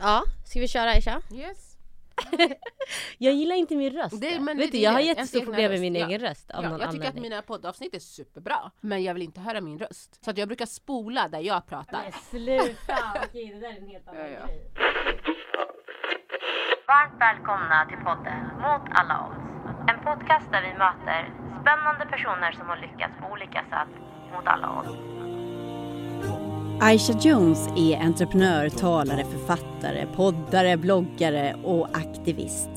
Ja, ska vi köra Aisha? Yes. Jag gillar inte min röst. Det- men Vet det- du, jag det har egna problem med min röst, ja. egen röst av Ja, någon jag tycker att anledning. mina poddavsnitt är superbra, men jag vill inte höra min röst. Så att jag brukar spola där jag pratar. Men sluta! Okej, det där är en helt annan Ja, ja. grej. Varmt välkomna till podden Mot alla odds. En podcast där vi möter spännande personer som har lyckats på olika sätt mot alla odds. Aisha Jones är entreprenör, talare, författare, poddare, bloggare och aktivist.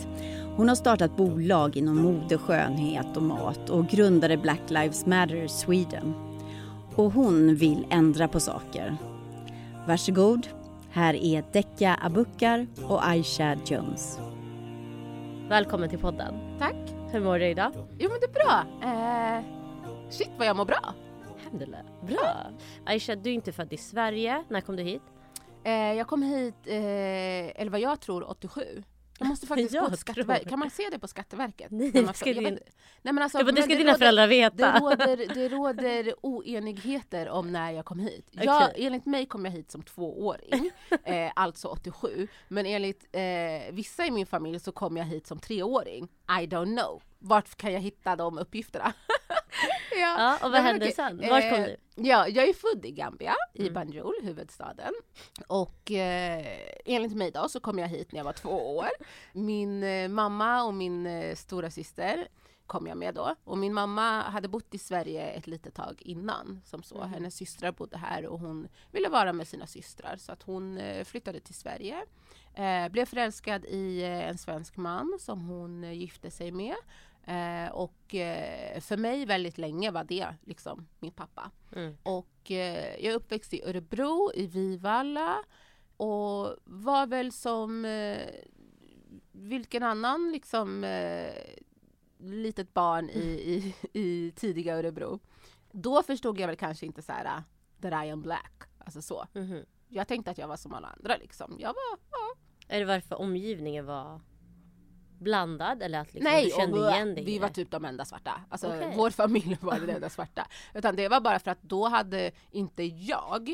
Hon har startat bolag inom mode, skönhet och mat och grundade Black Lives Matter Sweden. Och hon vill ändra på saker. Varsågod, här är Dekka Abukar och Aisha Jones. Välkommen till podden. Tack! Hur mår du idag? Jo men det är bra. Eh, shit vad jag mår bra. Alhamdulillah. Bra. Aisha, du är inte född i Sverige. När kom du hit? Eh, jag kom hit, eh, eller vad jag tror, 87. Jag måste faktiskt Jag gå till Skatteverket. Kan man se det på Skatteverket? Nej, man ska jag din- Nej, men alltså, Ja, men det men ska dina råder- föräldrar veta. Det råder, det råder oenigheter om när jag kom hit. Jag, Okej. enligt mig kom jag hit som tvååring, eh, alltså 87. Men enligt eh, vissa i min familj så kom jag hit som treåring. I don't know. Vart kan jag hitta de uppgifterna? Ja, och vad hände sen? Vart kom Eh, du? Ja, jag är född i Gambia, i Mm. Banjul, huvudstaden. Och eh, enligt mig då så kom jag hit när jag var två år. Min eh, mamma och min eh, stora syster kom jag med då. Och min mamma hade bott i Sverige ett litet tag innan. Som så. Mhm. Hennes systrar bodde här och hon ville vara med sina systrar. Så att hon eh, flyttade till Sverige. Eh, blev förälskad i eh, en svensk man som hon eh, gifte sig med. Eh, och eh, för mig väldigt länge var det liksom min pappa. Mm. Och eh, jag är uppväxt i Örebro, i Vivalla och var väl som eh, vilken annan liksom eh, litet barn i, i, i tidiga Örebro. Då förstod jag väl kanske inte så här uh, that I am black, alltså så. Mhm. Jag tänkte att jag var som alla andra liksom. Jag var, ja. Är det varför omgivningen var blandad eller att liksom Nej, du kände och igen dig? i vi var typ de enda svarta. Alltså Okej. vår familj var den enda svarta. Utan det var bara för att då hade inte jag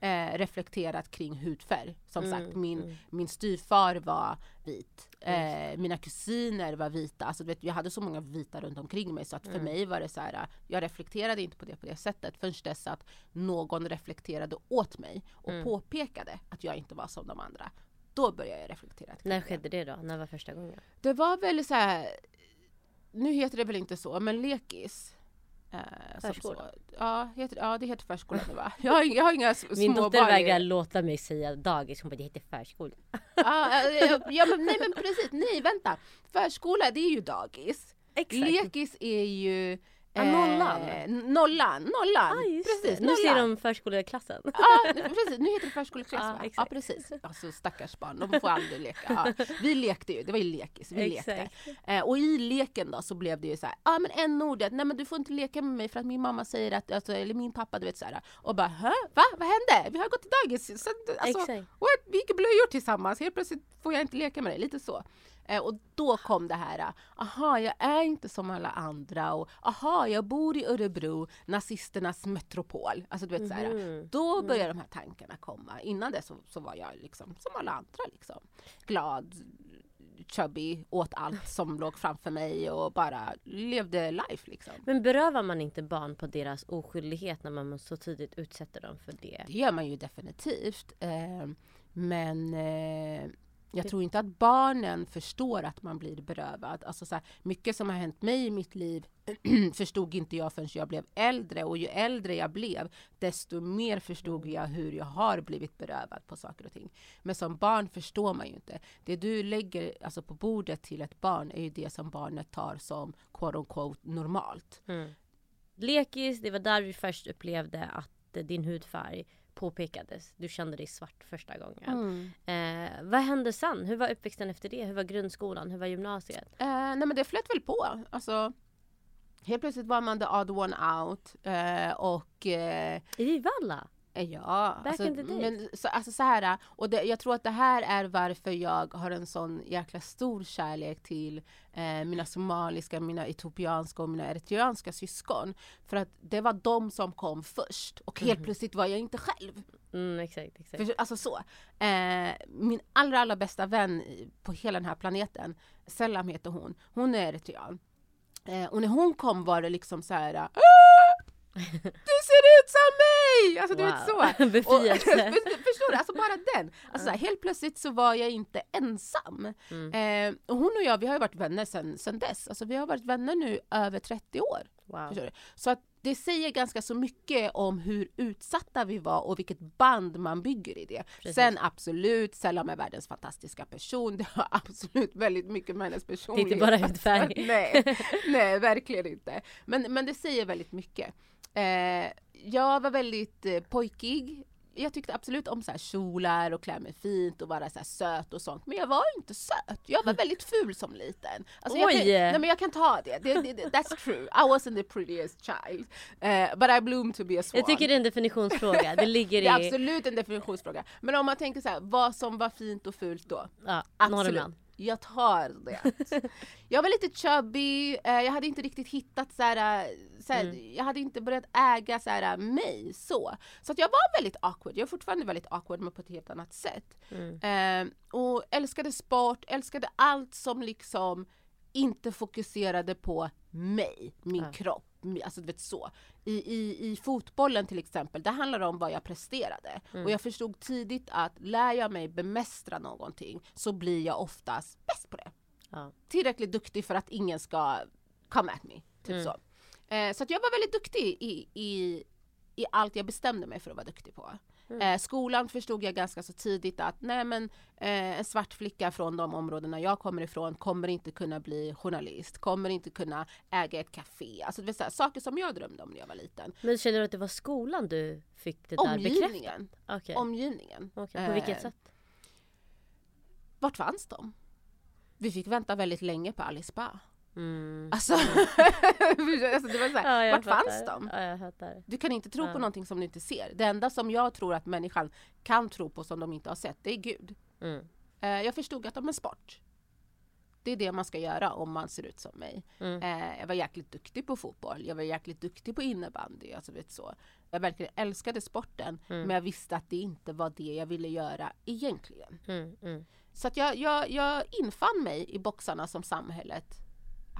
eh, reflekterat kring hudfärg. Som Mm, sagt, min, mm. min styvfar var vit. Eh, mina kusiner var vita. Alltså, vet, jag hade så många vita runt omkring mig så att för Mm. mig var det så här, jag reflekterade inte på det på det sättet förrän dess att någon reflekterade åt mig och Mm. påpekade att jag inte var som de andra. Då började jag reflektera. När skedde det då? När var första gången? Det var väl så här. Nu heter det väl inte så, men lekis. Eh, Förskola. Ja, heter, ja, det heter förskola nu va? Jag har, jag har inga s- Min små dotter vägrar låta mig säga dagis. Hon bara det heter förskola. Ja, eh, ja, men, nej men precis, nej vänta. Förskola det är ju dagis. Lekis är ju Ja, nollan. Eh, nollan, nollan. Ah, precis, det. Nu ser nollan. de förskoleklassen. Ja, nu- precis. Nu heter det förskoleklass Ja, va? Ja, precis. Alltså stackars barn, de får aldrig leka. Ja. Vi lekte ju, det var ju lekis. Vi lekte. Exakt. Eh, och i leken då så blev det ju så här, ja ah, men n-ordet, nej men du får inte leka med mig för att min mamma säger att, alltså, eller min pappa du vet så här. Och bara, Hä? va? Vad hände? Vi har gått till dagis. Så, alltså, Exakt. what? Vi i blöjor tillsammans, helt plötsligt får jag inte leka med dig. Lite så. Eh, och då kom det här, aha jag är inte som alla andra och aha jag bor i Örebro, nazisternas metropol. Alltså du vet så här. Mhm. Då började de här tankarna komma. Innan det så, så var jag liksom som alla andra liksom. Glad, chubby, åt allt som låg framför mig och bara levde life liksom. Men berövar man inte barn på deras oskyldighet när man så tidigt utsätter dem för det? Det gör man ju definitivt. Eh, men eh, jag tror inte att barnen förstår att man blir berövad. Alltså så här, mycket som har hänt mig i mitt liv förstod inte jag förrän jag blev äldre och ju äldre jag blev desto mer förstod jag hur jag har blivit berövad på saker och ting. Men som barn förstår man ju inte. Det du lägger alltså, på bordet till ett barn är ju det som barnet tar som quote unquote normalt. Mm. Lekis, det var där vi först upplevde att eh, din hudfärg påpekades. Du kände dig svart första gången. Eh, vad hände sen? Hur var uppväxten efter det? Hur var grundskolan? Hur var gymnasiet? Eh, nej men det flöt väl på. Alltså, helt plötsligt var man the odd one out. Eh, och eh, I Vivalla? Ja, Back alltså, men så, alltså så här, och det, jag tror att det här är varför jag har en sån jäkla stor kärlek till eh, mina somaliska, mina etiopianska och mina eritreanska syskon. För att det var de som kom först och helt Mhm. plötsligt var jag inte själv. Mm, exakt, exakt. För, alltså så. Eh, min allra, allra bästa vän på hela den här planeten, Selam heter hon, hon är eritrean. Eh, och när hon kom var det liksom så här. Du ser ut som mig! Alltså du Wow. vet så. Befrielse. förstår du? Alltså bara den. Alltså så här, helt plötsligt så var jag inte ensam. Eh, och hon och jag, vi har ju varit vänner sen, sen dess. Alltså vi har varit vänner nu över 30 år. Wow. Så att det säger ganska så mycket om hur utsatta vi var och vilket band man bygger i det. Precis. Sen absolut, Selam är världens fantastiska person. Det har absolut väldigt mycket med hennes Det är personlighet inte bara hudfärg. nej, nej, verkligen inte. Men, men det säger väldigt mycket. Eh, jag var väldigt eh, pojkig. Jag tyckte absolut om så här kjolar och klä mig fint och vara så här söt och sånt. Men jag var inte söt. Jag var väldigt ful som liten. Alltså jag kan, Oj! nej men jag kan ta det. det, det, det that's true. I wasn't the prettiest child. Eh, but I bloomed to be a swan. Jag tycker det är en definitionsfråga. Det ligger det är i absolut en definitionsfråga. Men om man tänker så här, vad som var fint och fult då? ja, Absolut. Jag tar det. jag var lite chubby, eh, jag hade inte riktigt hittat så här, eh, så här, Mm. jag hade inte börjat äga så här, mig så. Så att jag var väldigt awkward, jag är fortfarande väldigt awkward men på ett helt annat sätt. Mm. Eh, och älskade sport, älskade allt som liksom inte fokuserade på mig, min Ja. kropp. Alltså du vet så. I, i, I fotbollen till exempel, det handlar om vad jag presterade. Mm. Och jag förstod tidigt att lär jag mig bemästra någonting så blir jag oftast bäst på det. Ja. Tillräckligt duktig för att ingen ska come at me. Typ Mm. så. Eh, så att jag var väldigt duktig i, i, i allt jag bestämde mig för att vara duktig på. Mm. Eh, skolan förstod jag ganska så tidigt att nej men eh, en svart flicka från de områdena jag kommer ifrån kommer inte kunna bli journalist, kommer inte kunna äga ett café. Alltså det vill säga, saker som jag drömde om när jag var liten. Men känner du att det var skolan du fick det där bekräftat? Omgivningen. Okej. Omgivningen. Okej, På vilket Eh, sätt? Vart fanns de? Vi fick vänta väldigt länge på Alice Ba. Mm. Alltså, alltså det var så här, Ja, vart fanns de? Ja. Du kan inte tro Ja. på någonting som du inte ser. Det enda som jag tror att människan kan tro på som de inte har sett, det är Gud. Mm. Eh, jag förstod att de är sport. Det är det man ska göra om man ser ut som mig. Mm. Eh, jag var jäkligt duktig på fotboll, jag var jäkligt duktig på innebandy. Alltså, vet så. Jag verkligen älskade sporten, Mm. men jag visste att det inte var det jag ville göra egentligen. Mm. Mm. Så att jag, jag, jag infann mig i boxarna som samhället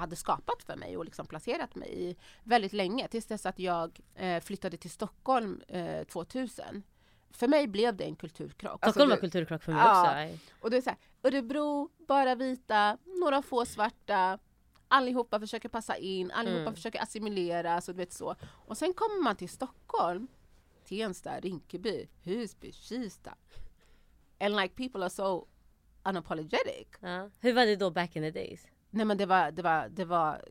hade skapat för mig och liksom placerat mig i väldigt länge tills dess att jag eh, flyttade till Stockholm eh, 2000. För mig blev det en kulturkrock. Alltså, Stockholm var det- kulturkrock för mig Ja. också. Och det är så här, Örebro, bara vita, några få svarta. Allihopa försöker passa in, allihopa Mm. försöker assimilera. Så du vet så. Och sen kommer man till Stockholm, Tensta, Rinkeby, Husby, Kista. And like people are so unapologetic. Ja. Hur var det då back in the days? Nej men det var, det var, det var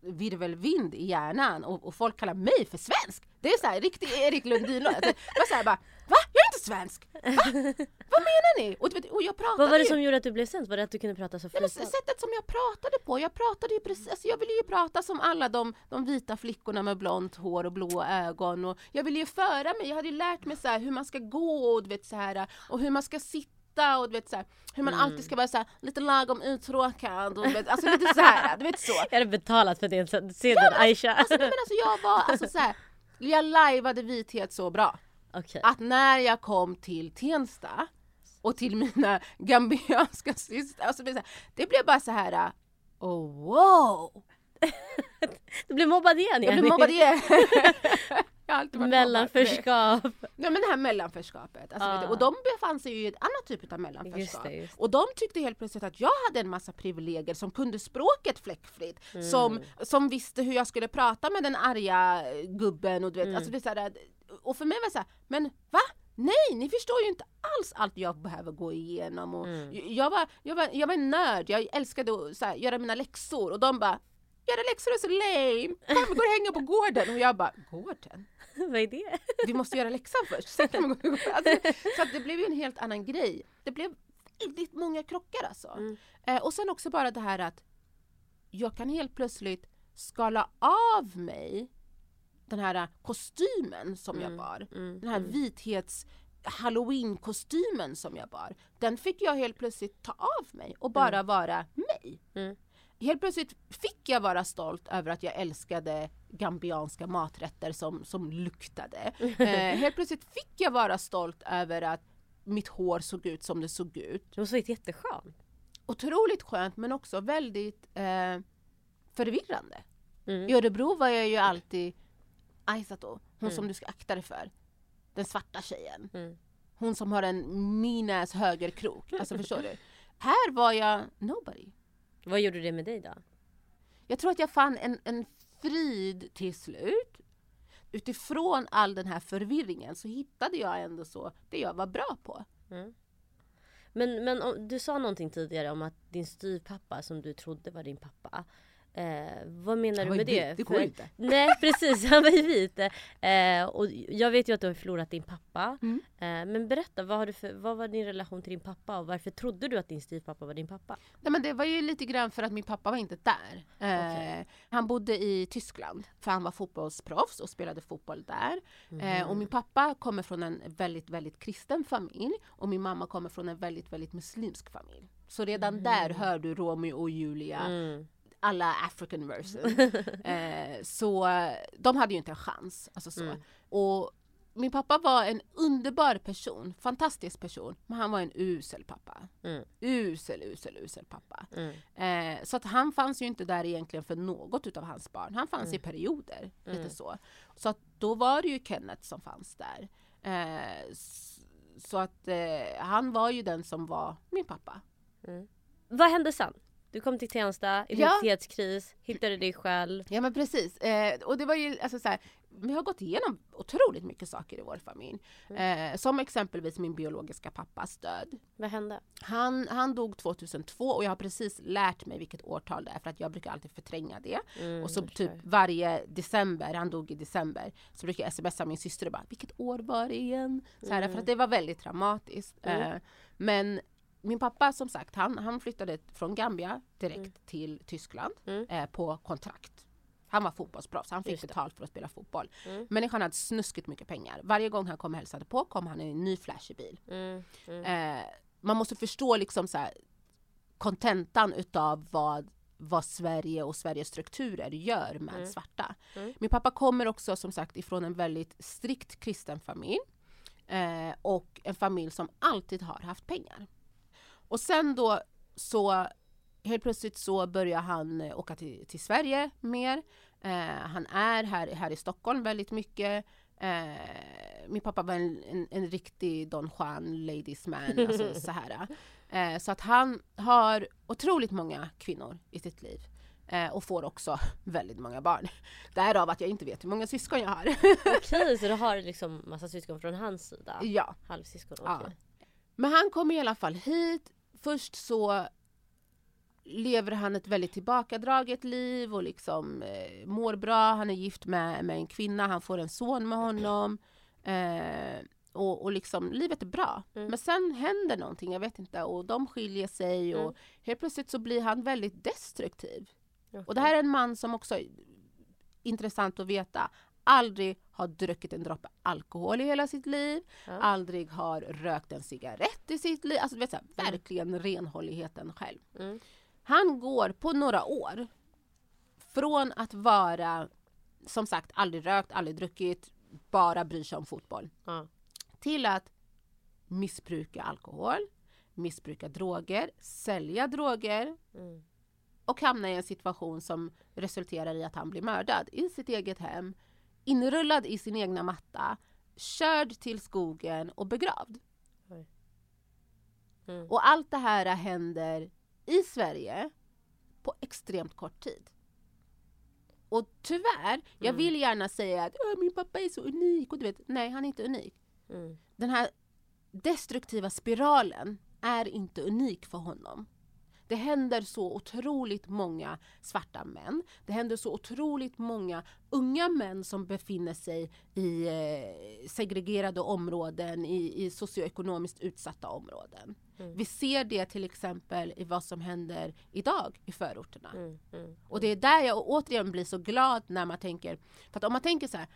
virvelvind i hjärnan och, och folk kallar mig för svensk. Det är så här riktig Erik Lundin. Alltså, det var bara, va? Jag är inte svensk! Va? Vad menar ni? Och, och jag pratade Vad var det ju- som gjorde att du blev svensk? Var det att du kunde prata så Ja, flytande? sättet som jag pratade på, jag pratade ju precis, alltså jag ville ju prata som alla de, de vita flickorna med blont hår och blåa ögon och jag ville ju föra mig, jag hade ju lärt mig så här hur man ska gå och du vet så här och hur man ska sitta och du vet så här, hur man Mm. alltid ska vara så här, lite lagom uttråkad och du vet, alltså lite så här, du vet så. Jag hade betalat för det, så- se den Aisha. Alltså, men alltså jag var alltså så här, jag lajvade vithet så bra Okej. att när jag kom till Tensta och till mina gambianska systrar, alltså det, blev så här, det blev bara så här. Oh, wow! Du blev mobbad igen Jag blev Jenny. mobbad igen! Mellanförskap. Nej men det här mellanförskapet. Alltså, Ah. du, och de befann sig ju i ett annat typ av Just mellanförskap. det, just det. Och de tyckte helt plötsligt att jag hade en massa privilegier som kunde språket fläckfritt. Mm. Som, som visste hur jag skulle prata med den arga eh, gubben och du vet, Mm. alltså det så här, Och för mig var det så här, men va? Nej, ni förstår ju inte alls allt jag behöver gå igenom. Och Mm. jag, var, jag, var, jag var en nörd, jag älskade att så här, göra mina läxor och de bara Göra läxor är så lame! Kom vi går och hänger på gården! Och jag bara, gården? Vad är det? vi måste göra läxan först. Sen kan man gå och gå. Alltså, så det blev ju en helt annan grej. Det blev väldigt många krockar alltså. Mm. Eh, och sen också bara det här att jag kan helt plötsligt skala av mig den här eh, kostymen som jag Mm, bar. mm, Den här mm. vithets halloween-kostymen som jag bar. Den fick jag helt plötsligt ta av mig och bara vara mig. Helt plötsligt fick jag vara stolt över att jag älskade gambianska maträtter som, som luktade. Eh, helt plötsligt fick jag vara stolt över att mitt hår såg ut som det såg ut. Det måste varit jätteskönt. Otroligt skönt men också väldigt eh, förvirrande. Mm. I Örebro var jag ju alltid Aisato, hon Mm. som du ska akta dig för. Den svarta tjejen. Mm. Hon som har en minäs högerkrok. Alltså förstår du? Här var jag nobody. Vad gjorde det med dig då? Jag tror att jag fann en, en frid till slut. Utifrån all den här förvirringen så hittade jag ändå så det jag var bra på. Mm. Men, men om, du sa någonting tidigare om att din styvpappa som du trodde var din pappa. Eh, vad menar du med det? det går inte. Nej precis, han var ju vit. Eh, och jag vet ju att du har förlorat din pappa. Mm. Eh, men berätta, vad, har du för, vad var din relation till din pappa och varför trodde du att din styvpappa var din pappa? Nej, men det var ju lite grann för att min pappa var inte där. Eh, Okej. Han bodde i Tyskland för han var fotbollsproffs och spelade fotboll där. Mhm. Eh, och min pappa kommer från en väldigt, väldigt kristen familj och min mamma kommer från en väldigt, väldigt muslimsk familj. Så redan där hör du Romeo och Julia, Mm. Alla African version. eh, så de hade ju inte en chans. Alltså så. Mm. Och min pappa var en underbar person, fantastisk person, men han var en usel pappa. Mm. Usel, usel, usel pappa. Mm. Eh, så att han fanns ju inte där egentligen för något utav hans barn. Han fanns i perioder. Mm. Lite så. så att då var det ju Kenneth som fanns där. Eh, så att eh, han var ju den som var min pappa. Vad hände sen? Du kom till Tensta, identitetskris, hittade dig själv. Ja men precis. Eh, och det var ju alltså så här, vi har gått igenom otroligt mycket saker i vår familj. Eh, som exempelvis min biologiska pappas död. Vad hände? Han, han dog 2002 och jag har precis lärt mig vilket årtal det är för att jag brukar alltid förtränga det. Mm, och så typ varje december, han dog i december, så brukar jag smsa min syster och bara vilket år var det igen? Så här, För att det var väldigt traumatiskt. Mm. Eh, men min pappa som sagt, han, han flyttade från Gambia direkt Mm. till Tyskland Mm. eh, på kontrakt. Han var fotbollsproffs, han fick betalt för att spela fotboll. Mm. Människan hade snuskigt mycket pengar. Varje gång han kom och hälsade på kom han i en ny flashig bil. Mm. Mm. Eh, man måste förstå liksom så här, kontentan utav vad, vad Sverige och Sveriges strukturer gör med Mm. svarta. Mm. Min pappa kommer också som sagt ifrån en väldigt strikt kristen familj. Eh, och en familj som alltid har haft pengar. Och sen då så helt plötsligt så börjar han eh, åka till, till Sverige mer. Eh, han är här, här i Stockholm väldigt mycket. Eh, min pappa var en, en, en riktig Don Juan ladies man. Alltså så, här. Eh, så att han har otroligt många kvinnor i sitt liv. Eh, och får också väldigt många barn. Därav att jag inte vet hur många syskon jag har. Okej, så du har liksom massa syskon från hans sida? ja. Halvsyskon? Ja. okej. Men han kom i alla fall hit. Först så lever han ett väldigt tillbakadraget liv och liksom eh, mår bra. Han är gift med, med en kvinna, han får en son med honom. Eh, och, och liksom livet är bra. Mm. Men sen händer någonting, jag vet inte, och de skiljer sig och Mm. helt plötsligt så blir han väldigt destruktiv. Okej. Och det här är en man som också, intressant att veta, aldrig har druckit en droppe alkohol i hela sitt liv, Ja. aldrig har rökt en cigarett i sitt liv. Alltså du vet, så här, verkligen renhålligheten själv. Mm. Han går på några år från att vara, som sagt, aldrig rökt, aldrig druckit, bara bryr sig om fotboll, Ja. till att missbruka alkohol, missbruka droger, sälja droger, Mm. och hamna i en situation som resulterar i att han blir mördad i sitt eget hem, inrullad i sin egna matta, körd till skogen och begravd. Mm. Och allt det här händer i Sverige på extremt kort tid. Och tyvärr, jag Mm. vill gärna säga att "Åh, min pappa är så unik och du vet, nej han är inte unik. Mm. Den här destruktiva spiralen är inte unik för honom. Det händer så otroligt många svarta män. Det händer så otroligt många unga män som befinner sig i eh, segregerade områden, i, i socioekonomiskt utsatta områden. Mm. Vi ser det till exempel i vad som händer idag i förorterna. Mm. Mm. Och det är där jag återigen blir så glad när man tänker, för att om man tänker så här,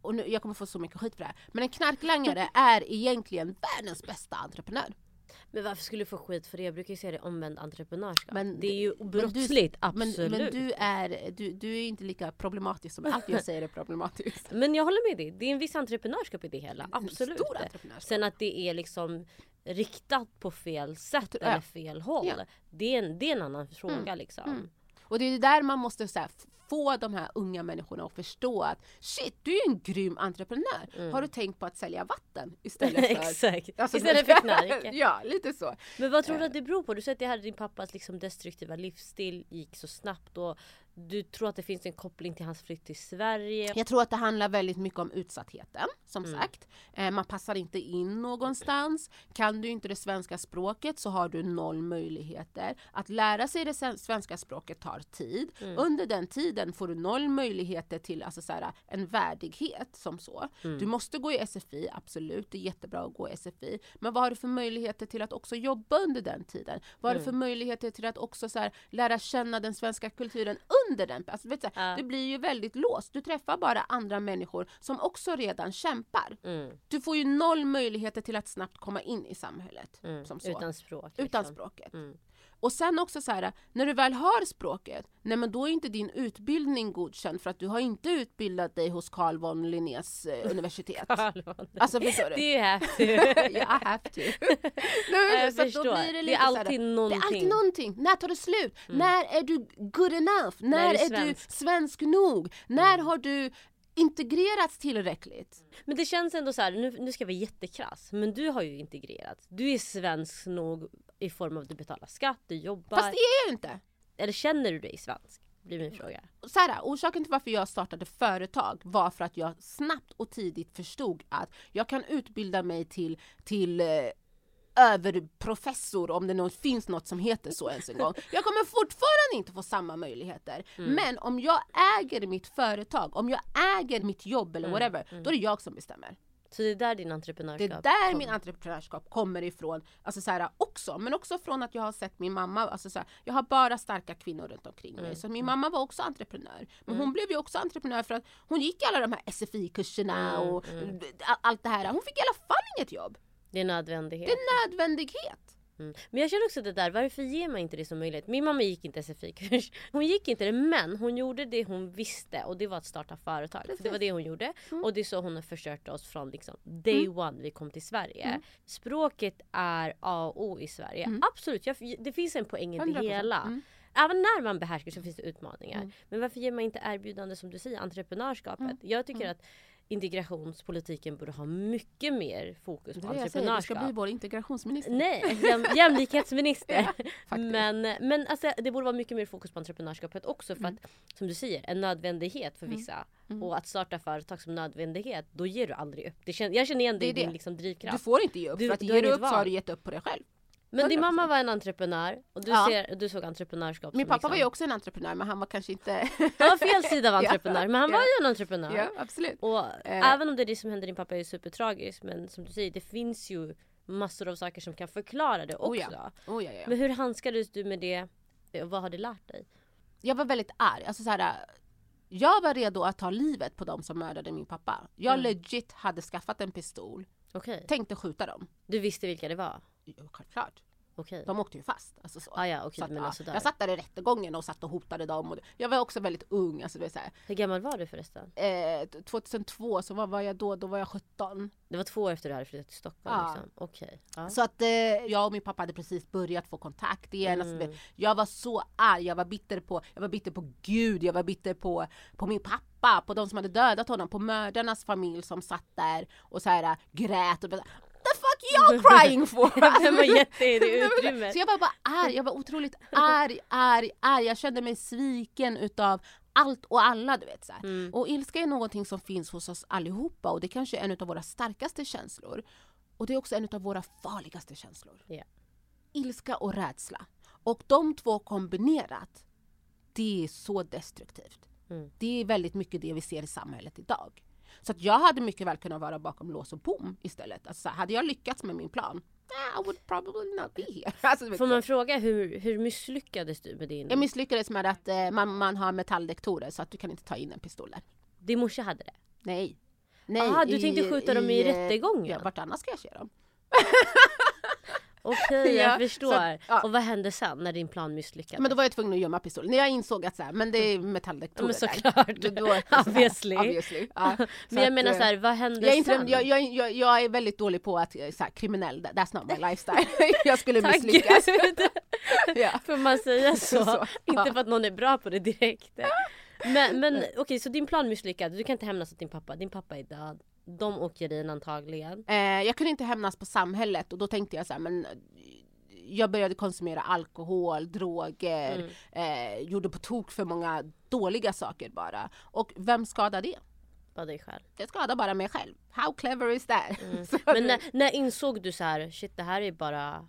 och nu, jag kommer få så mycket skit för det här, men en knarklangare är egentligen världens bästa entreprenör. Men varför skulle du få skit för det? Jag brukar ju säga det omvänd entreprenörskap. Men det är ju men du- brottsligt, Men, absolut. men du, är, du, du är inte lika problematisk som allt jag säger är problematiskt. Men jag håller med dig. Det är en viss entreprenörskap i det hela. Absolut. Stor entreprenörskap. Sen att det är liksom riktat på fel sätt eller fel håll. Ja. Det, är en, det är en annan fråga liksom. Mm. Och det är där man måste så här, få de här unga människorna att förstå att shit, du är en grym entreprenör. Har du tänkt på att sälja vatten istället för... Exakt. Alltså, Istället för knark. ja, lite så. Men vad tror du att det beror på? Du säger att det här din pappas liksom destruktiva livsstil gick så snabbt och du tror att det finns en koppling till hans flytt till Sverige. Jag tror att det handlar väldigt mycket om utsattheten, som Mm. sagt. Eh, man passar inte in någonstans. Kan du inte det svenska språket så har du noll möjligheter. Att lära sig det svenska språket tar tid. Mm. Under den tiden får du noll möjligheter till alltså, så här, en värdighet som så. Mm. Du måste gå i SFI, absolut. Det är jättebra att gå i SFI. Men vad har du för möjligheter till att också jobba under den tiden? Vad har du Mm. för möjligheter till att också så här, lära känna den svenska kulturen under den? Alltså, vet du, Ja. Blir ju väldigt låst. Du träffar bara andra människor som också redan kämpar. Mm, Du får ju noll möjligheter till att snabbt komma in i samhället. mm. Som så. Utan språk. Utan liksom. språket. Mm. Och sen också så här, när du väl har språket, nej men då är inte din utbildning godkänd för att du har inte utbildat dig hos Carl von Linnés eh, universitet. Alltså förstår du? Det är häftigt. yeah, I have to. Nej, Jag så förstår. då blir det, Det lite är så här, alltid Det någonting. är alltid någonting. När tar det slut? När är du good enough? När, är du är, svensk? du svensk nog? När har du integrerats tillräckligt? Men det känns ändå så här, nu, nu ska jag vara jättekrass, men du har ju integrerats. Du är svensk nog i form av att du betalar skatt, du jobbar. Fast det är jag ju inte. Eller känner du dig svensk? Blir min fråga. så här, orsaken till varför jag startade företag var för att jag snabbt och tidigt förstod att jag kan utbilda mig till, till eh, överprofessor om det nå- finns något som heter så ens en gång. Jag kommer fortfarande inte få samma möjligheter. Men om jag äger mitt företag, om jag äger mitt jobb eller whatever, då är det jag som bestämmer. Så det är där din Det entreprenörskap är där kom. min entreprenörskap kommer ifrån. Alltså så här, också, men också från att jag har sett min mamma, alltså så här, jag har bara starka kvinnor runt omkring mig. Mm. Så min mamma var också entreprenör. Men hon blev ju också entreprenör för att hon gick alla de här SFI-kurserna Mm, och allt det här. Hon fick i alla fall inget jobb. Det är nödvändighet. Det är nödvändighet. Mm. Men jag känner också det där, varför ger man inte det som möjlighet? Min mamma gick inte SFI-kurs. Hon gick inte det men hon gjorde det hon visste och det var att starta företag. För det var det hon gjorde och det är så hon har försörjt oss från liksom day one vi kom till Sverige. Språket är A och O i Sverige. Absolut, jag, det finns en poäng i det 100%. hela. Mm. Även när man behärskar så finns det utmaningar. Men varför ger man inte erbjudande som du säger, entreprenörskapet? Jag tycker att integrationspolitiken borde ha mycket mer fokus på jag säger, du entreprenörskap. ska bli vår integrationsminister. Nej, jäm, jämlikhetsminister. faktiskt. men men alltså, det borde vara mycket mer fokus på entreprenörskapet också för att som du säger, en nödvändighet för vissa. Och att starta företag som nödvändighet, då ger du aldrig upp. Det känner, jag känner igen det Det i är din liksom, Du drivkraft. får inte ge upp, Du- för att du ger du upp så har du gett upp på dig själv. Men din 100%. mamma var en entreprenör och du, Ja. ser, du såg entreprenörskap Min pappa liksom, var ju också en entreprenör men han var kanske inte... Han var fel sida av Ja, entreprenör, men han var ja. ju en entreprenör. ja, absolut. Och Eh. även om det, är det som händer din pappa är supertragiskt men som du säger, det finns ju massor av saker som kan förklara det också. Oh ja. Oh, ja, ja, ja. Men hur handskades du med det? Och Vad har det lärt dig? jag var väldigt arg. Alltså så här, jag var redo att ta livet på dem som mördade min pappa. Jag Mm. legit hade skaffat en pistol, Okej. tänkte skjuta dem. Du visste vilka det var? Ja, Självklart. Okej. De åkte ju fast. Alltså så. Ah, ja, okej, Så att, ja, alltså jag satt där i rättegången och satt och hotade dem. Och jag var också väldigt ung. Alltså, det så här, Hur gammal var du förresten? eh, 2002 så vad var jag då? Då var jag 17. Det var två år efter du hade flyttat till Stockholm Ja. liksom? Okej. Ja. Så att eh, jag och min pappa hade precis börjat få kontakt igen. Alltså, Mm. det- jag var så arg, jag var bitter på, jag var bitter på Gud, jag var bitter på, på min pappa, på de som hade dödat honom, på mördarnas familj som satt där och så här äh, grät och bara The fuck you crying for? Har gett dig det utrymmet? Så jag var bara arg, jag var otroligt arg, arg, arg. Jag kände mig sviken utav allt och alla du vet. Så. Mm. Och ilska är någonting som finns hos oss allihopa och det kanske är en av våra starkaste känslor. Och det är också en av våra farligaste känslor. Ja. Ilska och rädsla. Och de två kombinerat, det är så destruktivt. Mm. Det är väldigt mycket det vi ser i samhället idag. Så att jag hade mycket väl kunnat vara bakom lås och bom istället. Alltså, hade jag lyckats med min plan, I would probably not be here. Alltså, Får man fråga hur, hur misslyckades du med din... Jag misslyckades med att eh, man, man har metalldektorer så att du kan inte ta in en pistol där. Din morsa hade det? Nej. Nej Ah, du tänkte skjuta dem i eh, rättegången? Ja, vart annars ska jag köra dem? Okej Ja, jag förstår. att, ja. Och vad hände sen när din plan misslyckades? Men då var jag tvungen att gömma pistolen. När jag insåg att så här, men det är metalldetektorer Mm. Ja, men såklart. Då- så Obviously. obviously. Ja, Men jag att, menar eh, så här, vad hände jag sen? jag, jag, jag, jag är väldigt dålig på att eh, så här, kriminell, that's not my lifestyle. jag skulle Tack misslyckas. ja. Får man säga så? Så, Inte för att någon är bra på det direkt. Men, men okej, så din plan misslyckades. Du kan inte hämnas åt din pappa. Din pappa är död. De åker in antagligen. Eh, jag kunde inte hämnas på samhället och då tänkte jag så här, men jag började konsumera alkohol, droger, Mm. eh, gjorde på tok för många dåliga saker bara. Och vem skadar det? Bara dig själv. Det skadar bara mig själv. How clever is that? Mm. Men när, när insåg du så här, shit det här är bara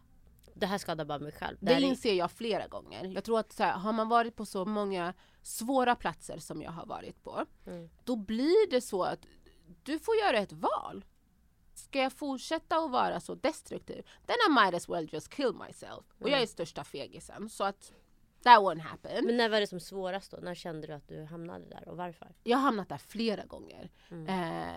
det här skadar bara mig själv. Det är- inser jag flera gånger. Jag tror att så här, har man varit på så många svåra platser som jag har varit på, Mm. då blir det så att du får göra ett val. Ska jag fortsätta att vara så destruktiv? Then I might as well just kill myself. Och jag är största fegisen, så att that won't happen. Men när var det som svårast då? När kände du att du hamnade där och varför? Jag har hamnat där flera gånger. Mm. Eh,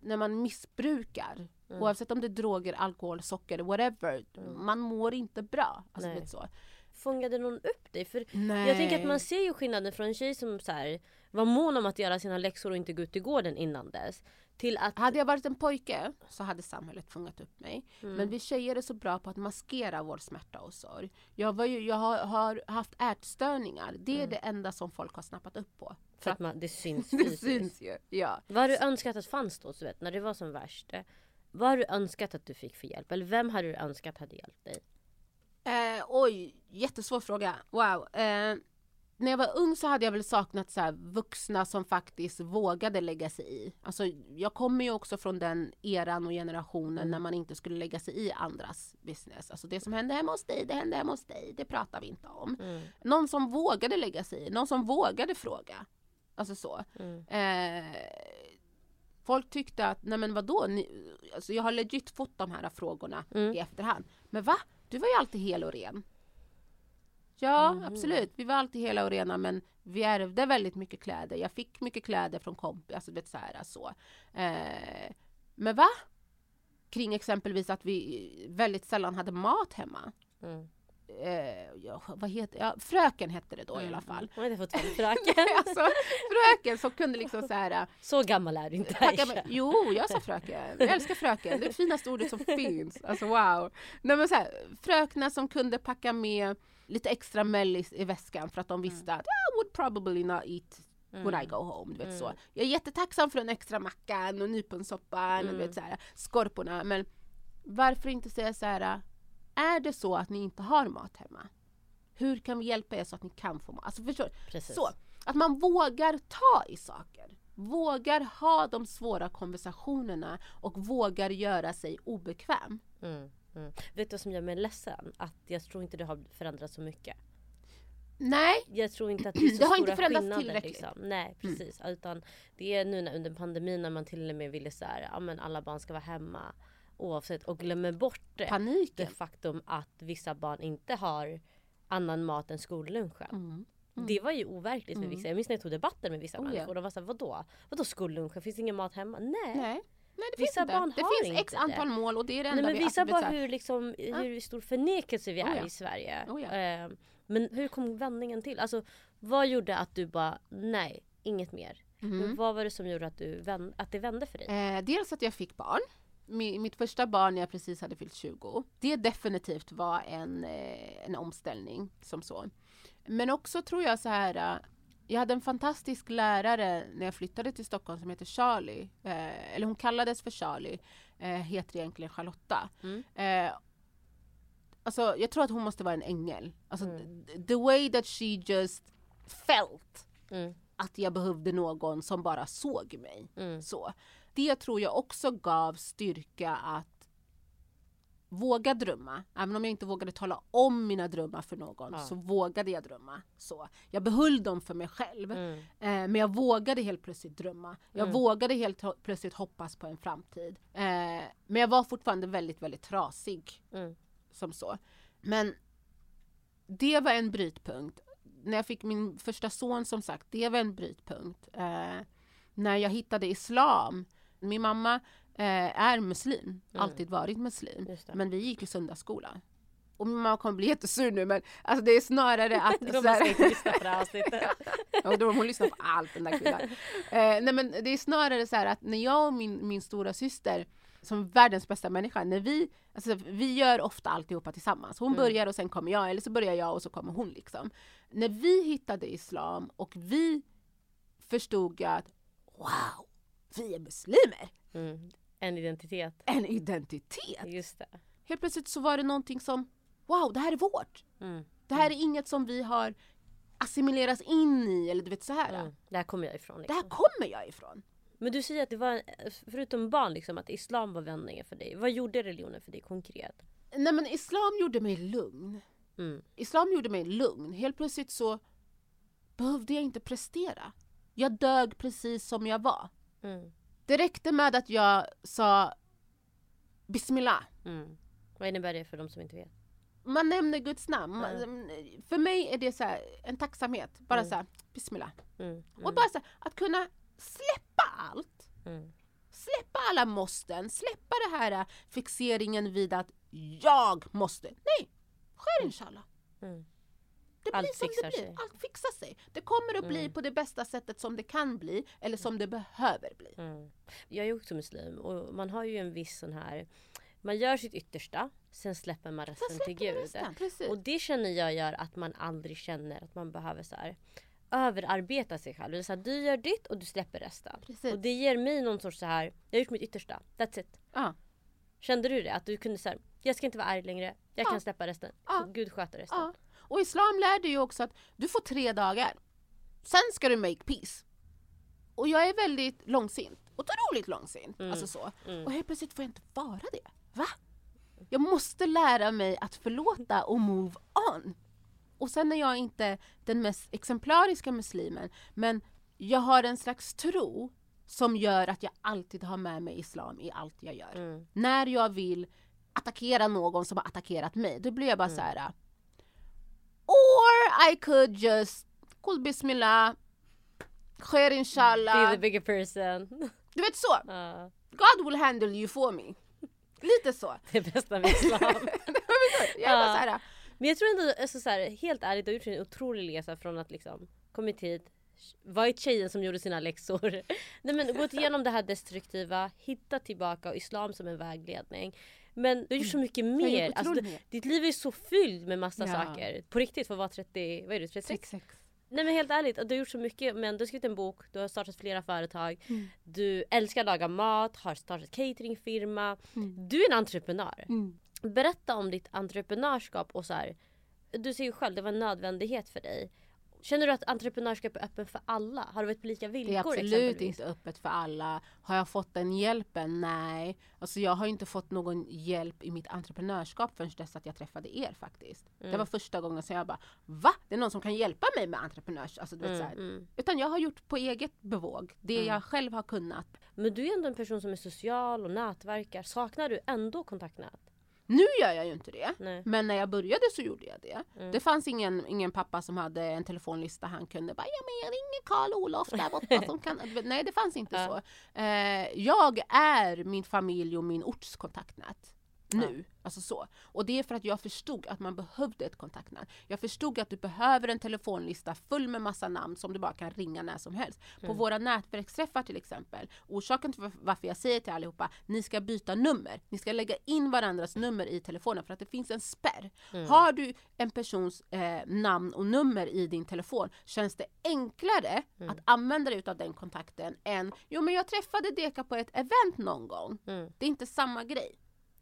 när man missbrukar, Mm. oavsett om det är droger, alkohol, socker, whatever, man mår inte bra. Alltså, Nej. så. Fångade någon upp dig? För Nej. jag tänker att man ser ju skillnaden från en tjej som så här, var mån om att göra sina läxor och inte gå ut i gården innan dess. Till att... Hade jag varit en pojke så hade samhället fångat upp mig. Mm. Men vi tjejer är så bra på att maskera vår smärta och sorg. Jag, var ju, jag har, har haft ätstörningar. Det är Mm. det enda som folk har snappat upp på. För att man, det syns det syns ju. Ja. Vad har du önskat att fanns då? Så vet, när det var som värst? Vad har du önskat att du fick för hjälp? Eller vem hade du önskat hade hjälpt dig? Eh, oj, jättesvår fråga. Wow. Eh, när jag var ung så hade jag väl saknat så vuxna som faktiskt vågade lägga sig i. Alltså, jag kommer ju också från den eran och generationen när man inte skulle lägga sig i andras business. Alltså det som hände hemma hos dig, det hände hemma hos dig. Det pratar vi inte om. Mm. Någon som vågade lägga sig i, någon som vågade fråga. Alltså så. Mm. Eh, folk tyckte att, nej men vadå, ni, alltså jag har legit fått de här frågorna Mm. i efterhand. Men va? Du var ju alltid hel och ren. Ja, Mhm. absolut. Vi var alltid hela och rena men vi ärvde väldigt mycket kläder. Jag fick mycket kläder från kompisar. Alltså, vet, så här, så. Eh, men va? Kring exempelvis att vi väldigt sällan hade mat hemma. Mm. Eh, ja, vad heter, ja, fröken hette det då i alla fall. Hon fått en fröken. alltså, fröken som kunde liksom så här Så gammal är du inte Aisha. med, jo, jag sa fröken. Jag älskar fröken. Det är det finaste ordet som finns. Alltså wow. Nej, men så här, fröknar som kunde packa med lite extra mellis i väskan för att de visste att I would probably not eat when I go home. Du vet, så. Jag är jättetacksam för den extra mackan och nyponsoppan och du vet, så här, skorporna. Men varför inte säga så här, är det så att ni inte har mat hemma? Hur kan vi hjälpa er så att ni kan få mat? Alltså förstår? Precis. Så, att man vågar ta i saker. Vågar ha de svåra konversationerna och vågar göra sig obekväm. Mm. Mm. Vet du vad som gör mig ledsen? Att jag tror inte det har förändrats så mycket. Nej, Jag tror inte att det är så Det har stora inte förändrats tillräckligt. Mm. Liksom. Nej precis. Utan det är nu när, under pandemin när man till och med ville så här, ja men alla barn ska vara hemma. Oavsett och glömmer bort det. det paniken. faktum att vissa barn inte har annan mat än skollunchen. Mm. Det var ju overkligt för vissa. Jag minns när jag tog debatten med vissa Oh, människor. De var såhär, vadå? Vadå skollunchen? Finns det ingen mat hemma? Nej. Nej. Nej, det Vissa finns inte. barn det har finns inte x antal det. mål och det är det Nej enda men vi... visa bara hur, liksom, hur stor förnekelse vi Oh, är ja. i Sverige. Oh, ja. Eh, men hur kom vändningen till? Alltså vad gjorde att du bara, nej, inget mer? Men vad var det som gjorde att, du vänd, att det vände för dig? Eh, dels att jag fick barn. Mi- Mitt första barn när jag precis hade fyllt 20. Det definitivt var en, eh, en omställning som så. Men också tror jag så här. Jag hade en fantastisk lärare när jag flyttade till Stockholm som heter Charlie. Eh, eller hon kallades för Charlie. Eh, heter egentligen Charlotta. Mm. Eh, alltså jag tror att hon måste vara en ängel. Alltså Mm. the- the way that she just felt Mm. att jag behövde någon som bara såg mig. Mm. Så. Det tror jag också gav styrka att våga drömma. Även om jag inte vågade tala om mina drömmar för någon Ja. så vågade jag drömma. Så. Jag behöll dem för mig själv. Mm. Eh, men jag vågade helt plötsligt drömma. Jag Mm. vågade helt plötsligt hoppas på en framtid. Eh, men jag var fortfarande väldigt, väldigt trasig. Mm. Som så. Men det var en brytpunkt. När jag fick min första son som sagt, det var en brytpunkt. Eh, när jag hittade islam. Min mamma eh, är muslim, Mm. alltid varit muslim. Men vi gick i söndagsskola. Och mamma kommer bli jättesur nu men alltså det är snarare att... De så ska här- inte lyssna på det här avsnittet. då hon lyssnar på allt den där kvinnan. Eh, nej men det är snarare så här att när jag och min, min stora syster som världens bästa människa, när vi, alltså, vi gör ofta alltihopa tillsammans. Hon Mm. börjar och sen kommer jag, eller så börjar jag och så kommer hon liksom. När vi hittade islam och vi förstod att wow, vi är muslimer! Mm. En identitet. En identitet! Just det. Helt plötsligt så var det någonting som, wow, det här är vårt! Mm. Det här är inget som vi har assimilerats in i eller du vet så här. Mm. Där kommer jag ifrån. Det Liksom. här kommer jag ifrån. Men du säger att det var, förutom barn, liksom, att islam var vändningen för dig. Vad gjorde religionen för dig konkret? Nej men islam gjorde mig lugn. Mm. Islam gjorde mig lugn. Helt plötsligt så behövde jag inte prestera. Jag dög precis som jag var. Mm. Det räckte med att jag sa Bismillah. Mm. Vad innebär det för de som inte vet? Man nämner Guds namn. Mm. För mig är det så här, en tacksamhet. Bara Mm. så här, Bismillah. Mm. Och bara så här, att kunna släppa allt. Mm. Släppa alla måsten. Släppa det här äh, fixeringen vid att jag måste. Nej, sker inshallah. Mm. Det Allt blir som fixar det blir. sig. Allt fixar sig. Det kommer att bli Mm. på det bästa sättet som det kan bli eller som det behöver bli. Mm. Jag är också muslim och man har ju en viss sån här man gör sitt yttersta, sen släpper man resten till släpper vi Gud. resten. Och det känner jag gör att man aldrig känner att man behöver så här överarbeta sig själv. Det är så här, du gör ditt och du släpper resten. Precis. Och det ger mig någon sorts så här, jag har gjort mitt yttersta, that's it. Ja. Kände du det? Att du kunde säga, jag ska inte vara arg längre, jag Ja. kan släppa resten. Gud sköter resten. Och islam lär dig ju också att du får tre dagar. Sen ska du make peace. Och jag är väldigt långsint. Otroligt långsint. Mm. Alltså så. Mm. Och helt plötsligt får jag inte vara det. Va? Jag måste lära mig att förlåta och move on. Och sen är jag inte den mest exemplariska muslimen, men jag har en slags tro som gör att jag alltid har med mig islam i allt jag gör. Mm. När jag vill attackera någon som har attackerat mig, då blir jag bara så här. I could just, kul bismillah, khair Be inshallah. the bigger person. Du vet så, Ja, God will handle you for me. Lite så. det bästa med islam. jag är bara Ja. så här, Men jag tror ändå, alltså så här, helt ärligt, du har gjort en otrolig resa från att liksom kommit hit, varit tjejen som gjorde sina läxor. Nej men gått igenom det här destruktiva, hittat tillbaka och islam som en vägledning. Men du har gjort så mycket jag har mer. Alltså, du, ditt liv är så fyllt med massa Ja. saker. På riktigt för att vara 30, vad är du, 36? 36. Nej men helt ärligt, du har gjort så mycket. Men du har skrivit en bok, du har startat flera företag. Mm. Du älskar att laga mat, har startat cateringfirma. Mm. Du är en entreprenör. Mm. Berätta om ditt entreprenörskap och så här. Du säger ju själv, det var en nödvändighet för dig. Känner du att entreprenörskap är öppen för alla? Har det varit på lika Det är villkor absolut inte öppet för alla. Har jag fått den hjälpen? Nej. Alltså jag har inte fått någon hjälp i mitt entreprenörskap förrän dess att jag träffade er faktiskt. Det Mm. var första gången som jag bara Va? Det är någon som kan hjälpa mig med entreprenörs... Alltså, du vet, så Mm, mm. Utan jag har gjort på eget bevåg. Det Mm. jag själv har kunnat. Men du är ändå en person som är social och nätverkar. Saknar du ändå kontaktnät? Nu gör jag ju inte det. Nej. Men när jag började så gjorde jag det. Mm. Det fanns ingen, ingen pappa som hade en telefonlista han kunde bara ja men jag ringer Karl-Olof där borta som kan... Nej det fanns inte Ja. så. Eh, jag är min familj och min orts kontaktnät. Nu. Alltså så. Och det är för att jag förstod att man behövde ett kontaktnät. Jag förstod att du behöver en telefonlista full med massa namn som du bara kan ringa när som helst. På Mm. våra nätverksträffar till exempel. Orsaken till varf- varför jag säger till allihopa, ni ska byta nummer. Ni ska lägga in varandras nummer i telefonen för att det finns en spärr. Mm. Har du en persons eh, namn och nummer i din telefon känns det enklare Mm. att använda dig av den kontakten än jo men jag träffade Deka på ett event någon gång. Mm, Det är inte samma grej.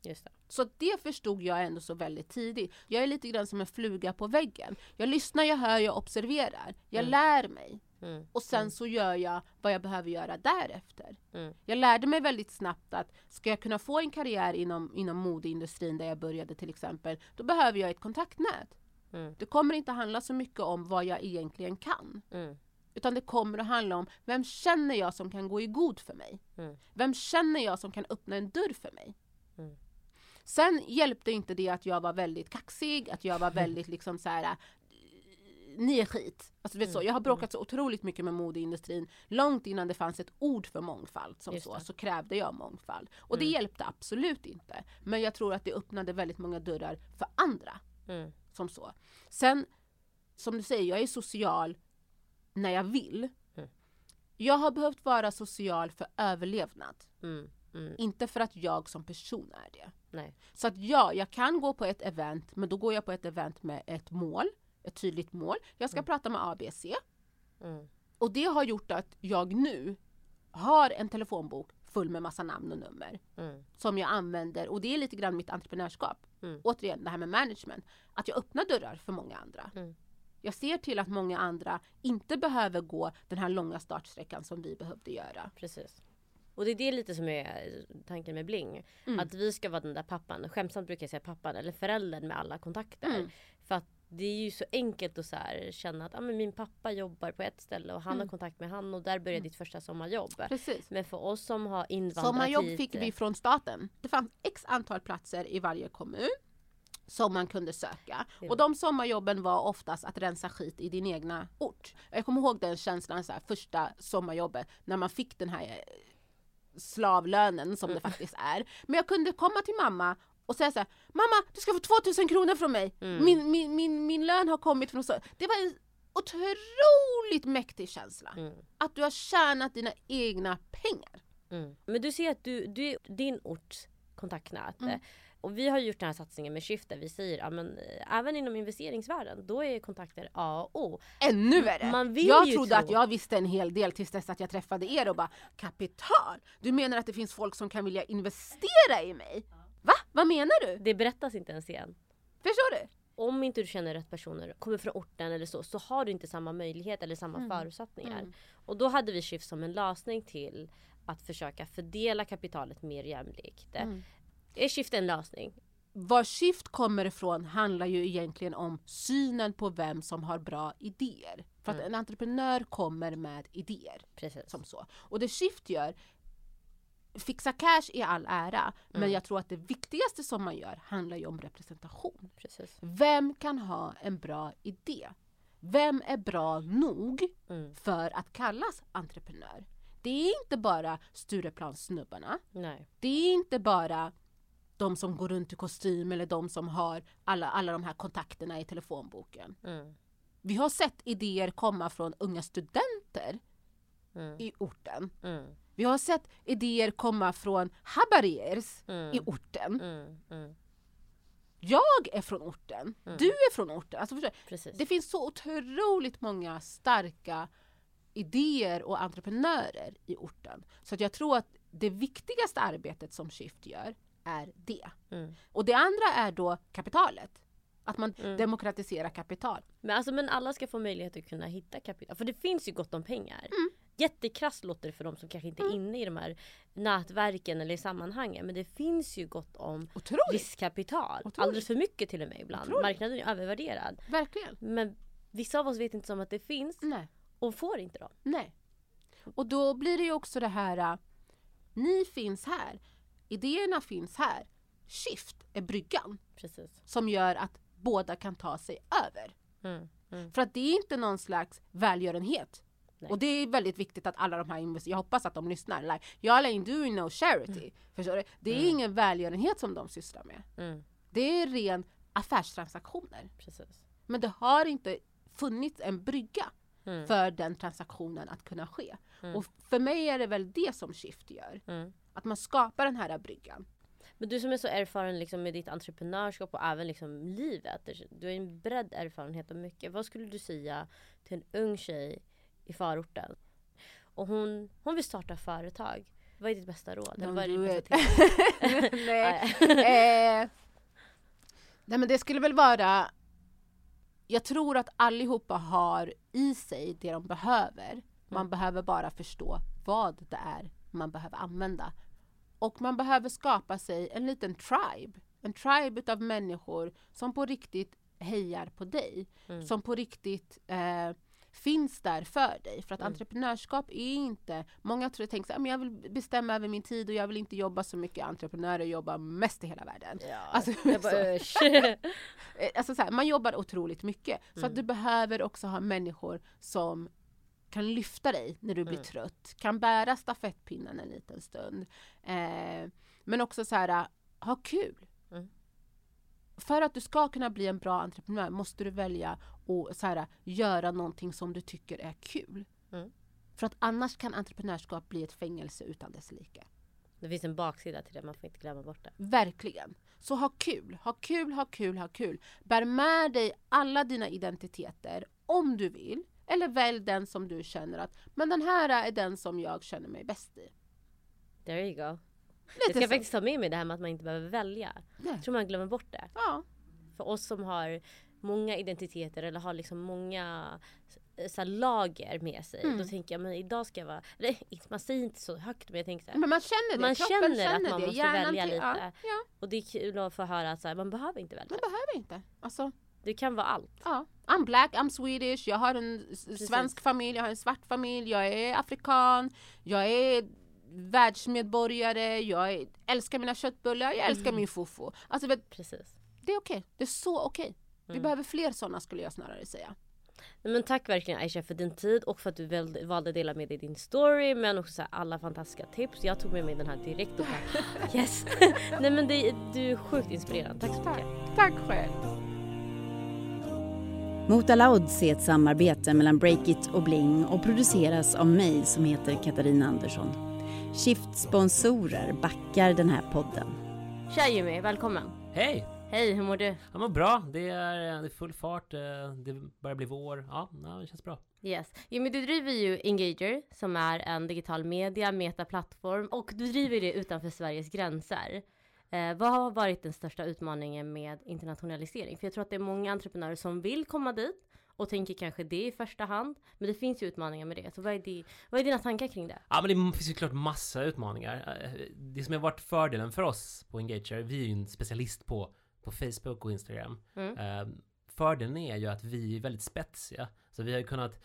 Just det. Så det förstod jag ändå så väldigt tidigt. Jag är lite grann som en fluga på väggen. Jag lyssnar, jag hör, jag observerar. Jag Mm. lär mig. Mm, Och sen så gör jag vad jag behöver göra därefter. mm, Jag lärde mig väldigt snabbt att ska jag kunna få en karriär inom, inom modeindustrin där jag började till exempel, då behöver jag ett kontaktnät. mm, Det kommer inte handla så mycket om vad jag egentligen kan. mm, Utan det kommer att handla om vem känner jag som kan gå i god för mig? Mm. Vem känner jag som kan öppna en dörr för mig? Mm. Sen hjälpte inte det att jag var väldigt kaxig, att jag var väldigt liksom så här. ni är skit. Alltså, vet Mm, så, jag har bråkat så otroligt mycket med modeindustrin. Långt innan det fanns ett ord för mångfald som Just så, det. så krävde jag mångfald. Och det Mm. hjälpte absolut inte. Men jag tror att det öppnade väldigt många dörrar för andra. Mm. Som så. Sen, som du säger, jag är social när jag vill. Mm. Jag har behövt vara social för överlevnad. Mm. Mm. Inte för att jag som person är det. Nej. Så att ja, jag kan gå på ett event, men då går jag på ett event med ett mål, ett tydligt mål. Jag ska prata med ABC. Mm. Och det har gjort att jag nu har en telefonbok full med massa namn och nummer Mm. som jag använder och det är lite grann mitt entreprenörskap. Mm. Återigen det här med management. Att jag öppnar dörrar för många andra. Mm. Jag ser till att många andra inte behöver gå den här långa startsträckan som vi behövde göra. Precis. Och det är det lite som är tanken med Bling. Mm. Att vi ska vara den där pappan. Skämtsamt brukar jag säga pappan eller föräldern med alla kontakter. Mm. För att det är ju så enkelt att så känna att ah, men min pappa jobbar på ett ställe och han Mm. har kontakt med han och där börjar ditt första sommarjobb. Precis. Men för oss som har invandrat Sommarjobb hit. fick vi från staten. Det fanns x antal platser i varje kommun som man kunde söka. Ja. Och de sommarjobben var oftast att rensa skit i din egna ort. Jag kommer ihåg den känslan, så här, första sommarjobbet, när man fick den här eh, slavlönen som det faktiskt är. Men jag kunde komma till mamma och säga så här, mamma du ska få 2000 kronor från mig. Mm. Min, min, min, min lön har kommit från. Det var en otroligt mäktig känsla. Mm. Att du har tjänat dina egna pengar. Mm. Men du ser att du, du din orts kontaktnät. Mm. Och vi har gjort den här satsningen med Shift där vi säger att även inom investeringsvärlden då är kontakter A och O. Ännu värre! Man vill jag ju trodde tro- att jag visste en hel del tills dess att jag träffade er och bara Kapital? Du menar att det finns folk som kan vilja investera i mig? Va? Vad menar du? Det berättas inte ens igen. Förstår du? Om inte du känner rätt personer, kommer från orten eller så, så har du inte samma möjlighet eller samma förutsättningar. Mm. Och då hade vi Shift som en lösning till att försöka fördela kapitalet mer jämlikt. Mm. Är Shift en lösning? Var Shift kommer ifrån handlar ju egentligen om synen på vem som har bra idéer. För att Mm. en entreprenör kommer med idéer. Precis. Som så. Och det Shift gör, fixa cash i all ära, men Mm. jag tror att det viktigaste som man gör handlar ju om representation. Precis. Vem kan ha en bra idé? Vem är bra nog Mm. för att kallas entreprenör? Det är inte bara Stureplanssnubbarna. Nej. Det är inte bara de som går runt i kostym eller de som har alla, alla de här kontakterna i telefonboken. Mm. Vi har sett idéer komma från unga studenter Mm. i orten. Mm. Vi har sett idéer komma från habariers Mm. i orten. Mm. Mm. Jag är från orten. Du är från orten. Alltså. Det finns så otroligt många starka idéer och entreprenörer i orten. Så att jag tror att det viktigaste arbetet som Shift gör är det. Mm. Och det andra är då kapitalet. Att man Mm. demokratiserar kapital. Men, alltså, men alla ska få möjlighet att kunna hitta kapital. För det finns ju gott om pengar. Mm. Jättekrasst låter det för de som kanske inte är inne i de här nätverken eller i sammanhangen. Men det finns ju gott om Otroligt! riskkapital. Otroligt. Alldeles för mycket till och med ibland. Otroligt. Marknaden är övervärderad. Verkligen. Men vissa av oss vet inte om att det finns Nej. och får inte dem. Nej. Och då blir det ju också det här, äh, ni finns här, idéerna finns här. Shift är bryggan Precis. som gör att båda kan ta sig över. Mm. Mm. För att det är inte någon slags välgörenhet. Nej. Och det är väldigt viktigt att alla de här investerar, jag hoppas att de lyssnar. Like, y'all ain't doing no charity. Förstår du? Det är Mm. ingen välgörenhet som de sysslar med. Mm. Det är ren affärstransaktioner. Precis. Men det har inte funnits en brygga Mm. för den transaktionen att kunna ske. Mm. Och för mig är det väl det som Shift gör. Att man skapar den här bryggan. Men du som är så erfaren liksom med ditt entreprenörskap och även liksom livet. Du har en bredd erfarenhet och mycket. Vad skulle du säga till en ung tjej i förorten? Och hon, hon vill starta företag. Vad är ditt bästa råd? Eller vad är ditt bästa? Nej. eh, nej men det skulle väl vara Jag tror att allihopa har i sig det de behöver. Man Mm. behöver bara förstå vad det är man behöver använda. Och man behöver skapa sig en liten tribe. En tribe utav människor som på riktigt hejar på dig. Mm. Som på riktigt eh, finns där för dig. För att Mm. entreprenörskap är inte, många tror tänker att jag vill bestämma över min tid och jag vill inte jobba så mycket. Entreprenörer jobbar mest i hela världen. Ja, Alltså, bara, så. Eh, Alltså så här, man jobbar otroligt mycket. Så Mm. att du behöver också ha människor som kan lyfta dig när du blir Mm. trött, kan bära stafettpinnen en liten stund. Eh, men också så här, ha kul. Mm. För att du ska kunna bli en bra entreprenör måste du välja att så här, göra någonting som du tycker är kul. Mm. För att annars kan entreprenörskap bli ett fängelse utan dess like. Det finns en baksida till det, man får inte glömma bort det. Verkligen. Så ha kul, ha kul, ha kul, ha kul. Bär med dig alla dina identiteter om du vill. Eller välj den som du känner att, men den här är den som jag känner mig bäst i. There you go. Jag Lite ska så. faktiskt ta med mig det här med att man inte behöver välja. Nej. Jag tror man glömmer bort det. Ja, För oss som har många identiteter eller har liksom många eh, så här, lager med sig. Mm. Då tänker jag men idag ska jag vara, eller man säger inte så högt men jag tänker så här, men man känner det. Man Kroppen känner att man det. måste Hjärnan välja till- lite. Ja, ja, Och det är kul att få höra att så här, man behöver inte välja. man behöver inte. Alltså, Det kan vara allt. ja. I'm black, I'm Swedish, jag har en s- svensk familj, jag har en svart familj, jag är afrikan, jag är världsmedborgare, jag är, älskar mina köttbullar, jag älskar Mm. min fufu. Alltså vet, Precis. det är okej, det är så okej. Vi Mm. behöver fler sådana skulle jag snarare säga. Men tack verkligen Aisha för din tid och för att du valde att dela med dig din story men också alla fantastiska tips. Jag tog med mig den här direkt och bara yes! Nej men det, du är sjukt inspirerande. Tack så Tack. mycket. Tack själv. Mot alla odds är ett samarbete mellan Breakit och Bling och produceras av mig som heter Katarina Andersson. Skift-sponsorer backar den här podden. Tja Jimmy, välkommen! Hej! Hej, hur mår du? Ja men bra, det är, det är full fart, eh, det börjar bli vår. Ja, ja, det känns bra. Yes. Jimmy, du driver ju Engager som är en digital media, metaplattform och du driver det utanför Sveriges gränser. Eh, vad har varit den största utmaningen med internationalisering? För jag tror att det är många entreprenörer som vill komma dit och tänker kanske det i första hand. Men det finns ju utmaningar med det. Så vad är, di, vad är dina tankar kring det? Ja men det finns ju klart massa utmaningar. Eh, Det som har varit fördelen för oss på Engager, vi är ju en specialist på, på Facebook och Instagram. Mm. Eh, Fördelen är ju att vi är väldigt spetsiga. Så vi har ju kunnat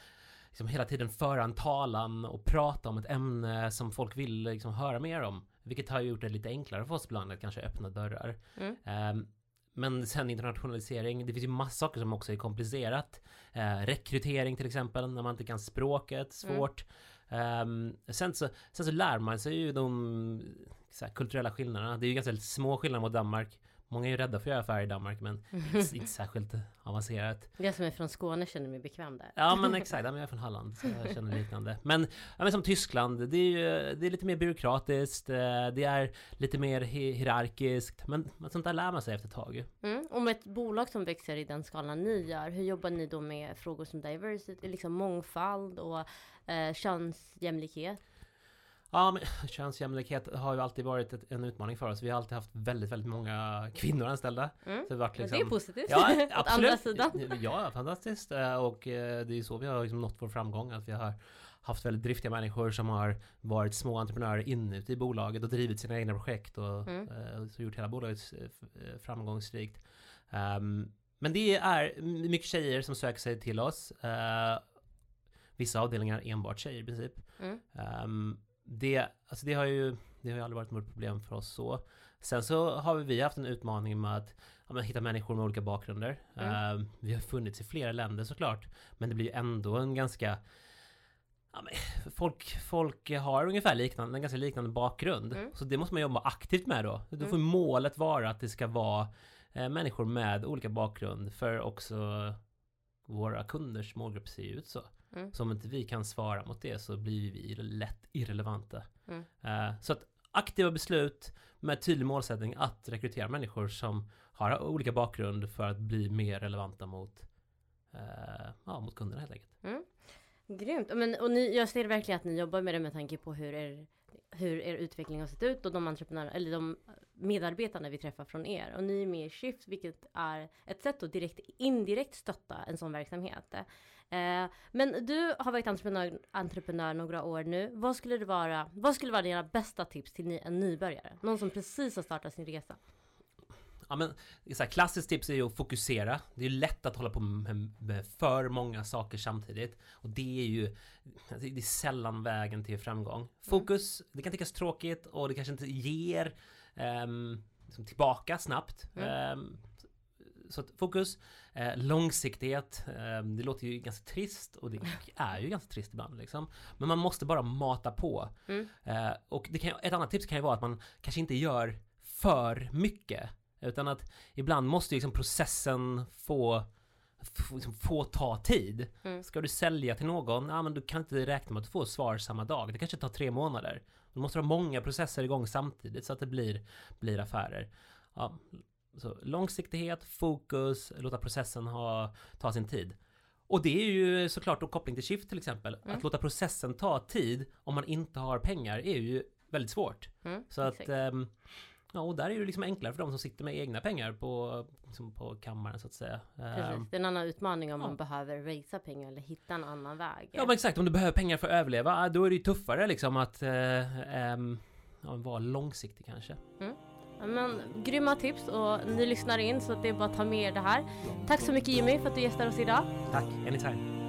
liksom hela tiden föra en talan och prata om ett ämne som folk vill liksom höra mer om. Vilket har gjort det lite enklare för oss ibland att kanske öppna dörrar. Mm. Ehm, Men sen internationalisering, det finns ju massa saker som också är komplicerat. Eh, rekrytering till exempel, när man inte kan språket, Mm. svårt. Ehm, sen, så, sen så lär man sig ju de här, kulturella skillnaderna. Det är ju ganska små skillnader mot Danmark. Många är ju rädda för att göra affärer i Danmark men inte, inte särskilt avancerat. Jag som är från Skåne känner mig bekväm där. Ja men exakt, jag är från Halland så jag känner liknande. Men, ja, men som Tyskland, det är ju det är lite mer byråkratiskt, eh, det är lite mer hi- hierarkiskt. Men, men sånt där lär man sig efter ett tag. Mm. Och med ett bolag som växer i den skalan ni gör, hur jobbar ni då med frågor som diversity, liksom mångfald och eh, könsjämlikhet? Ja, men könsjämlikhet har ju alltid varit ett, en utmaning för oss. Vi har alltid haft väldigt, väldigt många kvinnor anställda. Mm. Så det varit liksom... det är positivt. Ja, absolut. sidan. Ja, fantastiskt. Eh, Och eh, det är så vi har liksom nått vår framgång. Att vi har haft väldigt driftiga människor som har varit små entreprenörer inuti bolaget och drivit sina egna projekt och Mm. eh, så gjort hela bolaget framgångsrikt. Ehm, men det är mycket tjejer som söker sig till oss. Eh, vissa avdelningar enbart tjejer i princip. Mm. Ehm, det, alltså det har ju det har ju aldrig varit något problem för oss så. Sen så har vi haft en utmaning med att ja, men hitta människor med olika bakgrunder. Mm. Ehm, vi har funnits i flera länder såklart. Men det blir ju ändå en ganska ja, men, folk, folk har ungefär liknande, en ganska liknande bakgrund. Mm. Så det måste man jobba aktivt med då. Då får Mm. målet vara att det ska vara eh, människor med olika bakgrund. För också våra kunders målgrupp ser ju ut så. Mm. Så om inte vi kan svara mot det så blir vi lätt irrelevanta. Mm. Eh, så att aktiva beslut med tydlig målsättning att rekrytera människor som har olika bakgrund för att bli mer relevanta mot, eh, ja, mot kunderna helt enkelt. Grymt. Men, och ni, jag ser verkligen att ni jobbar med det med tanke på hur er, hur er utveckling har sett ut och de eller de medarbetarna vi träffar från er. Och ni är med i Shift, vilket är ett sätt att direkt, indirekt stötta en sån verksamhet. Eh, men du har varit entreprenör, entreprenör några år nu. Vad skulle det vara, vad skulle vara dina bästa tips till en nybörjare? Någon som precis har startat sin resa? Ja men så här, klassiskt tips är ju att fokusera. Det är lätt att hålla på med, för många saker samtidigt. Och det är ju det är sällan vägen till framgång. Fokus, det kan tyckas tråkigt och det kanske inte ger um, liksom tillbaka snabbt. Mm. Um, så att fokus, eh, långsiktighet, eh, det låter ju ganska trist och det är ju ganska trist ibland liksom. Men man måste bara mata på. Mm. Eh, och det kan, ett annat tips kan ju vara att man kanske inte gör för mycket. Utan att ibland måste ju liksom processen få få, liksom få ta tid. Mm. Ska du sälja till någon, ja men du kan inte räkna med att får svar samma dag. Det kanske tar tre månader. Du måste ha många processer igång samtidigt så att det blir, blir affärer. Ja, så långsiktighet, fokus, låta processen ha, ta sin tid. Och det är ju såklart då koppling till Shift till exempel. Mm. Att låta processen ta tid om man inte har pengar är ju väldigt svårt. Mm, Så att exakt. ehm, Ja, och där är det liksom enklare för de som sitter med egna pengar på, liksom på kammaren så att säga. Ehm, Precis. Det är en annan utmaning om ja. man behöver raisa pengar eller hitta en annan väg. Ja men exakt, om du behöver pengar för att överleva, ah, då är det ju tuffare liksom att eh, ehm, ja, vara långsiktig kanske. Ja, men, grymma tips och ni lyssnar in så det är bara att ta med er det här. Tack så mycket Jimmy för att du gästar oss idag. Tack, anytime.